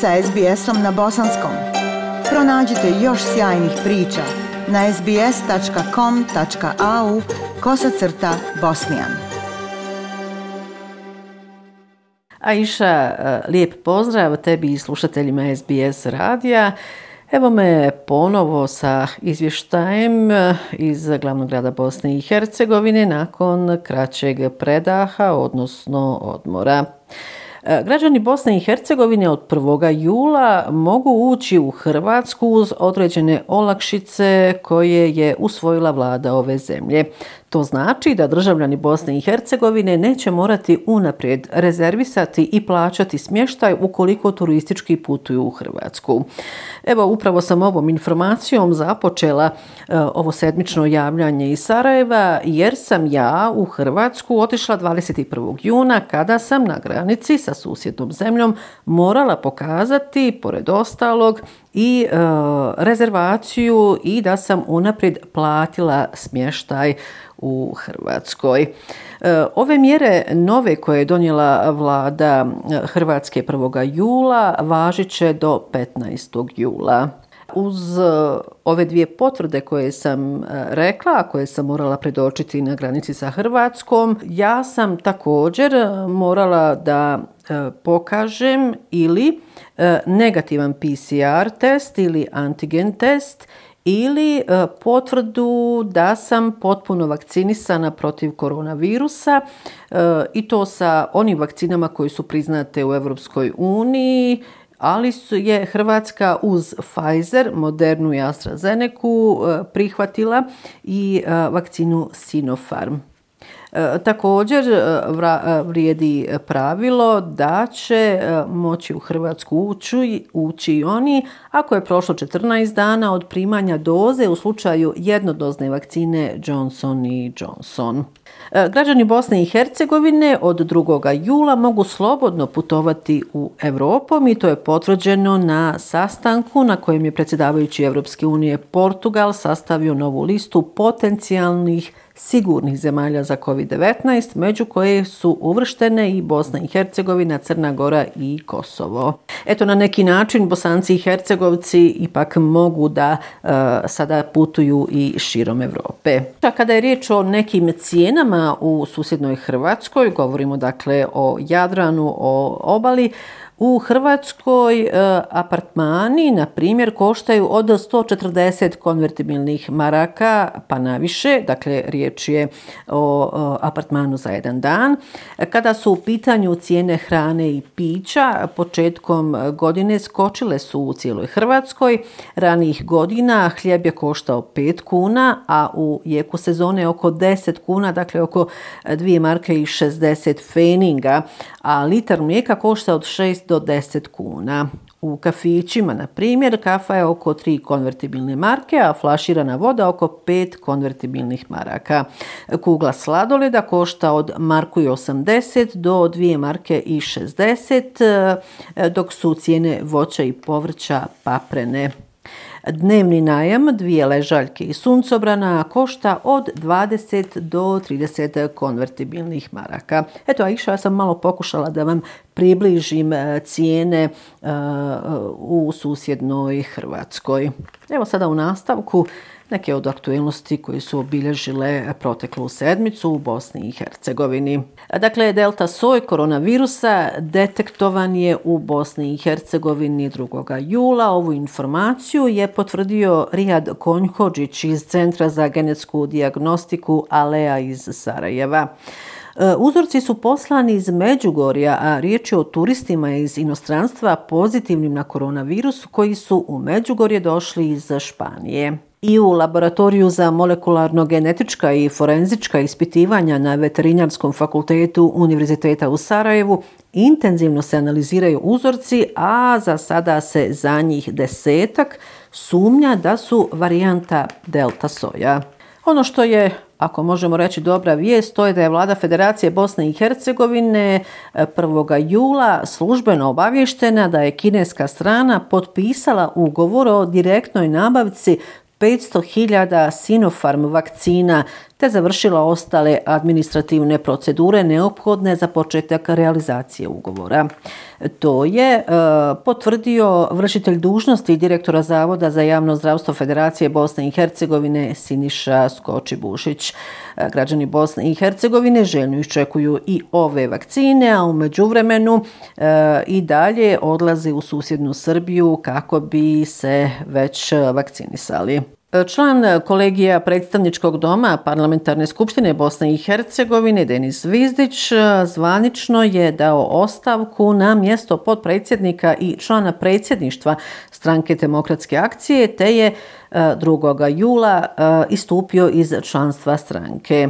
sa SBS-om na bosanskom. Pronađite još sjajnih priča na sbs.com.au kosacrta bosnijan. Aisha, e, lijep pozdrav tebi i slušateljima SBS radija. Evo me ponovo sa izvještajem e, iz glavnog grada Bosne i Hercegovine nakon kraćeg predaha, odnosno odmora. E, građani Bosne i Hercegovine od 1. jula mogu ući u Hrvatsku uz određene olakšice koje je usvojila vlada ove zemlje. To znači da državljani Bosne i Hercegovine neće morati unaprijed rezervisati i plaćati smještaj ukoliko turistički putuju u Hrvatsku. Evo, upravo sam ovom informacijom započela e, ovo sedmično javljanje iz Sarajeva jer sam ja u Hrvatsku otišla 21. juna kada sam na granici sa susjednom zemljom morala pokazati, pored ostalog, i e, rezervaciju i da sam unaprijed platila smještaj u Hrvatskoj. E, ove mjere nove koje je donijela vlada Hrvatske 1. jula važit će do 15. jula. Uz e, ove dvije potvrde koje sam e, rekla, a koje sam morala predočiti na granici sa Hrvatskom, ja sam također e, morala da pokažem ili negativan PCR test ili antigen test ili potvrdu da sam potpuno vakcinisana protiv koronavirusa i to sa onim vakcinama koji su priznate u Europskoj uniji, ali su je Hrvatska uz Pfizer, Modernu i AstraZeneca eh, prihvatila i eh, vakcinu Sinopharm. E, također e, e, vrijedi pravilo da će moći u Hrvatsku ući, ući i oni ako je prošlo 14 dana od primanja doze u slučaju jednodozne vakcine Johnson i Johnson. Građani Bosne i Hercegovine od 2. jula mogu slobodno putovati u Evropom i to je potvrđeno na sastanku na kojem je predsjedavajući Evropske unije Portugal sastavio novu listu potencijalnih sigurnih zemalja za COVID-19, među koje su uvrštene i Bosna i Hercegovina, Crna Gora i Kosovo. Eto, na neki način Bosanci i Hercegovci ipak mogu da e, sada putuju i širom Evrope. A kada je riječ o nekim cijenama u susjednoj Hrvatskoj, govorimo dakle o Jadranu, o obali, U Hrvatskoj e, apartmani, na primjer, koštaju od 140 konvertibilnih maraka pa naviše, dakle riječ je o, apartmanu za jedan dan. Kada su u pitanju cijene hrane i pića, početkom godine skočile su u cijeloj Hrvatskoj. Ranijih godina hljeb je koštao 5 kuna, a u jeku sezone oko 10 kuna, dakle oko 2 marke i 60 feninga, a litar mlijeka košta od 6 do 10 kuna. U kafićima, na primjer, kafa je oko 3 konvertibilne marke, a flaširana voda oko 5 konvertibilnih maraka. Kugla sladoleda košta od marku i 80 do 2 marke i 60, dok su cijene voća i povrća paprene. Dnevni najam dvije ležaljke i suncobrana košta od 20 do 30 konvertibilnih maraka. Eto, Aisha, ja sam malo pokušala da vam približim e, cijene e, e, u susjednoj Hrvatskoj. Evo sada u nastavku neke od aktuelnosti koje su obilježile proteklu sedmicu u Bosni i Hercegovini. Dakle, delta soj koronavirusa detektovan je u Bosni i Hercegovini 2. jula. Ovu informaciju je potvrdio Rijad Konjhođić iz Centra za genetsku diagnostiku Alea iz Sarajeva. E, uzorci su poslani iz Međugorja, a riječ je o turistima iz inostranstva pozitivnim na koronavirus koji su u Međugorje došli iz Španije. I u laboratoriju za molekularno-genetička i forenzička ispitivanja na Veterinarskom fakultetu Univerziteta u Sarajevu intenzivno se analiziraju uzorci, a za sada se za njih desetak sumnja da su varijanta delta soja. Ono što je, ako možemo reći dobra vijest, to je da je vlada Federacije Bosne i Hercegovine e, 1. Jula službeno obavještena da je kineska strana potpisala ugovor o direktnoj nabavci 500.000 Sinopharm vakcina te završila ostale administrativne procedure neophodne za početak realizacije ugovora. To je e, potvrdio vršitelj dužnosti direktora Zavoda za javno zdravstvo Federacije Bosne i Hercegovine Siniša Skoči-Bušić. E, građani Bosne i Hercegovine željno iščekuju i ove vakcine, a umeđu vremenu e, i dalje odlaze u susjednu Srbiju kako bi se već vakcinisali. Član kolegija predstavničkog doma Parlamentarne skupštine Bosne i Hercegovine Denis Vizdić zvanično je dao ostavku na mjesto podpredsjednika i člana predsjedništva stranke demokratske akcije te je e, 2. Jula e, istupio iz članstva stranke. E,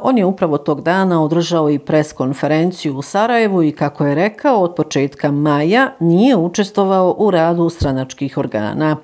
on je upravo tog dana održao i pres konferenciju u Sarajevu i kako je rekao od početka maja nije učestvovao u radu stranačkih organa.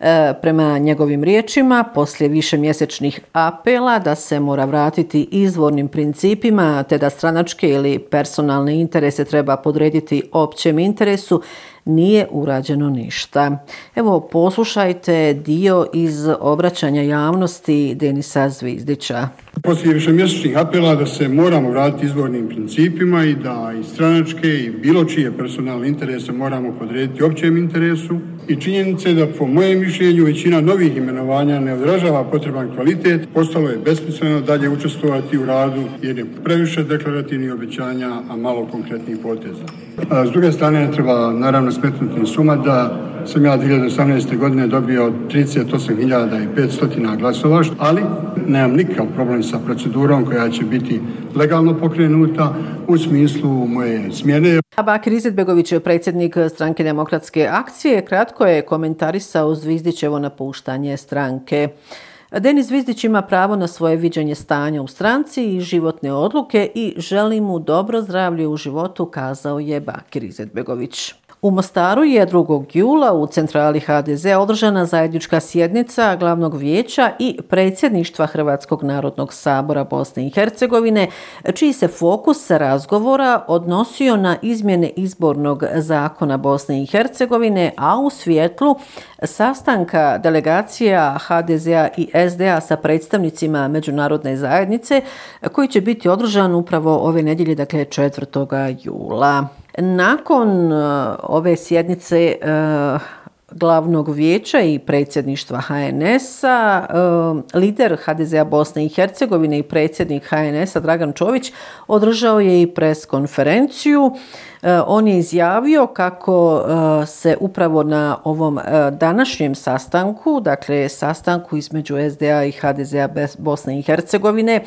E, prema njegovim riječima, poslije više mjesečnih apela da se mora vratiti izvornim principima te da stranačke ili personalne interese treba podrediti općem interesu, nije urađeno ništa. Evo, poslušajte dio iz obraćanja javnosti Denisa Zvizdića. Poslije više mjesečnih apela da se moramo vratiti izvornim principima i da i stranačke i bilo čije personalne interese moramo podrediti općem interesu i činjenice da po mojem mišljenju većina novih imenovanja ne odražava potreban kvalitet, postalo je besmisleno dalje učestvovati u radu jer je previše deklarativnih obećanja, a malo konkretnih poteza. A s druge strane, ne treba naravno smetnuti suma da sam ja 2018. godine dobio 38.500 glasova, ali nemam nikakav problem sa procedurom koja će biti legalno pokrenuta u smislu moje smjene. Bakir Izetbegović predsjednik stranke demokratske akcije. Kratko je komentarisao Zvizdićevo napuštanje stranke. Denis Zvizdić ima pravo na svoje viđanje stanja u stranci i životne odluke i želi mu dobro zdravlje u životu, kazao je Bakir Izetbegović. U Mostaru je 2. jula u centrali HDZ održana zajednička sjednica glavnog vijeća i predsjedništva Hrvatskog narodnog sabora Bosne i Hercegovine, čiji se fokus razgovora odnosio na izmjene izbornog zakona Bosne i Hercegovine, a u svjetlu sastanka delegacija HDZ-a i SDA sa predstavnicima međunarodne zajednice, koji će biti održan upravo ove nedjelje, dakle 4. jula. Nakon uh, ove sjednice uh, glavnog vijeća i predsjedništva HNS-a, uh, eh, lider HDZ-a Bosne i Hercegovine i predsjednik HNS-a Dragan Čović održao je i pres konferenciju E, on je izjavio kako e, se upravo na ovom e, današnjem sastanku, dakle sastanku između SDA i HDZ-a Bosne i Hercegovine,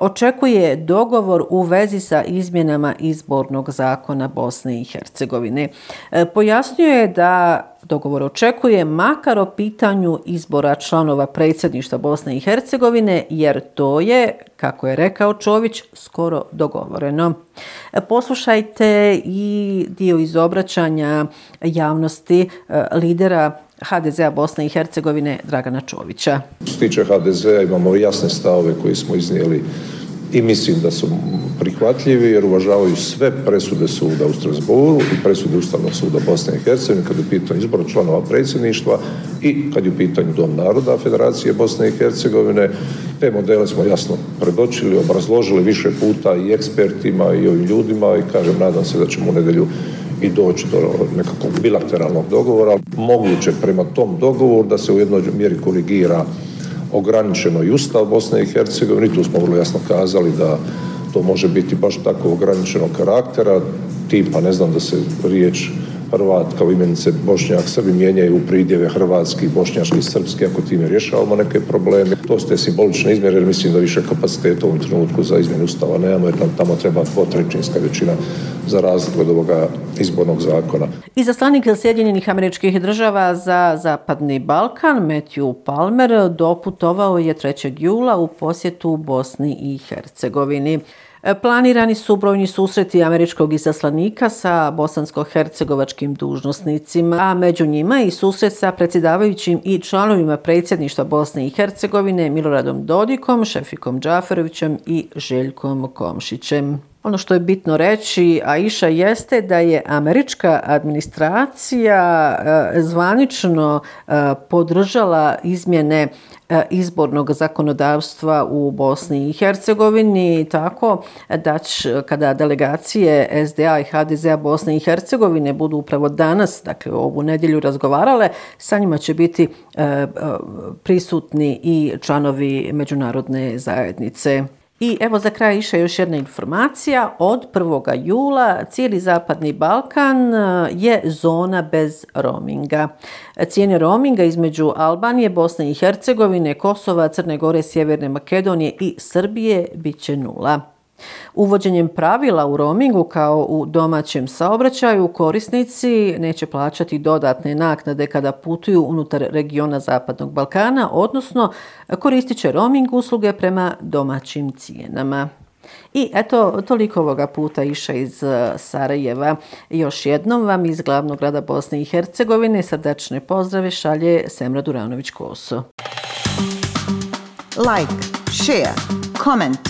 očekuje dogovor u vezi sa izmjenama izbornog zakona Bosne i Hercegovine. Pojasnio je da dogovor očekuje makar o pitanju izbora članova predsjedništva Bosne i Hercegovine, jer to je, kako je rekao Čović, skoro dogovoreno. E, poslušajte i dio iz obraćanja javnosti e, lidera HDZ-a Bosne i Hercegovine Dragana Čovića. Što se tiče HDZ-a imamo jasne stavove koje smo iznijeli i mislim da su prihvatljivi jer uvažavaju sve presude suda u Strasboru i presude Ustavnog suda Bosne i Hercegovine kad je pitanje izbora članova predsjedništva i kad je u pitanju Dom naroda Federacije Bosne i Hercegovine. Te modele smo jasno predočili, obrazložili više puta i ekspertima i ovim ljudima i kažem, nadam se da ćemo u nedelju i doći do nekakvog bilateralnog dogovora. Moguće prema tom dogovoru da se u jednoj mjeri korigira ograničeno i Ustav Bosne i Hercegovine. Tu smo vrlo jasno kazali da to može biti baš tako ograničenog karaktera, tipa ne znam da se riječ Hrvat kao imenice Bošnjak, Srbi mijenjaju u pridjeve Hrvatski, Bošnjaški, Srpski, ako time rješavamo neke probleme. To ste simbolične izmjere, jer mislim da više kapaciteta u ovom trenutku za izmjenu ustava nemamo, jer nam tamo treba dvotrećinska većina za razliku od ovoga izbornog zakona. I zaslanik Sjedinjenih američkih država za Zapadni Balkan, Matthew Palmer, doputovao je 3. jula u posjetu Bosni i Hercegovini. E, planirani su brojni susreti američkog izaslanika sa bosansko-hercegovačkim dužnosnicima, a među njima i susret sa predsjedavajućim i članovima predsjedništva Bosne i Hercegovine Miloradom Dodikom, Šefikom Džaferovićem i Željkom Komšićem. Ono što je bitno reći, Aisha, jeste da je američka administracija eh, zvanično eh, podržala izmjene eh, izbornog zakonodavstva u Bosni i Hercegovini tako da će, kada delegacije SDA i HDZ-a Bosne i Hercegovine budu upravo danas, dakle ovu nedjelju razgovarale, sa njima će biti prisutni i članovi međunarodne zajednice. I evo za kraj iša još jedna informacija. Od 1. jula cijeli Zapadni Balkan eh, je zona bez roaminga. Cijene roaminga između Albanije, Bosne i Hercegovine, Kosova, Crne Gore, Sjeverne Makedonije i Srbije bit će nula. Uvođenjem pravila u roamingu kao u domaćem saobraćaju korisnici neće plaćati dodatne naknade kada putuju unutar regiona Zapadnog Balkana, odnosno koristit će roaming usluge prema domaćim cijenama. I eto, toliko ovoga puta iša iz e, Sarajeva. Još jednom vam iz glavnog grada Bosne i Hercegovine srdačne pozdrave šalje Semra Duranović-Koso. Like, share, comment,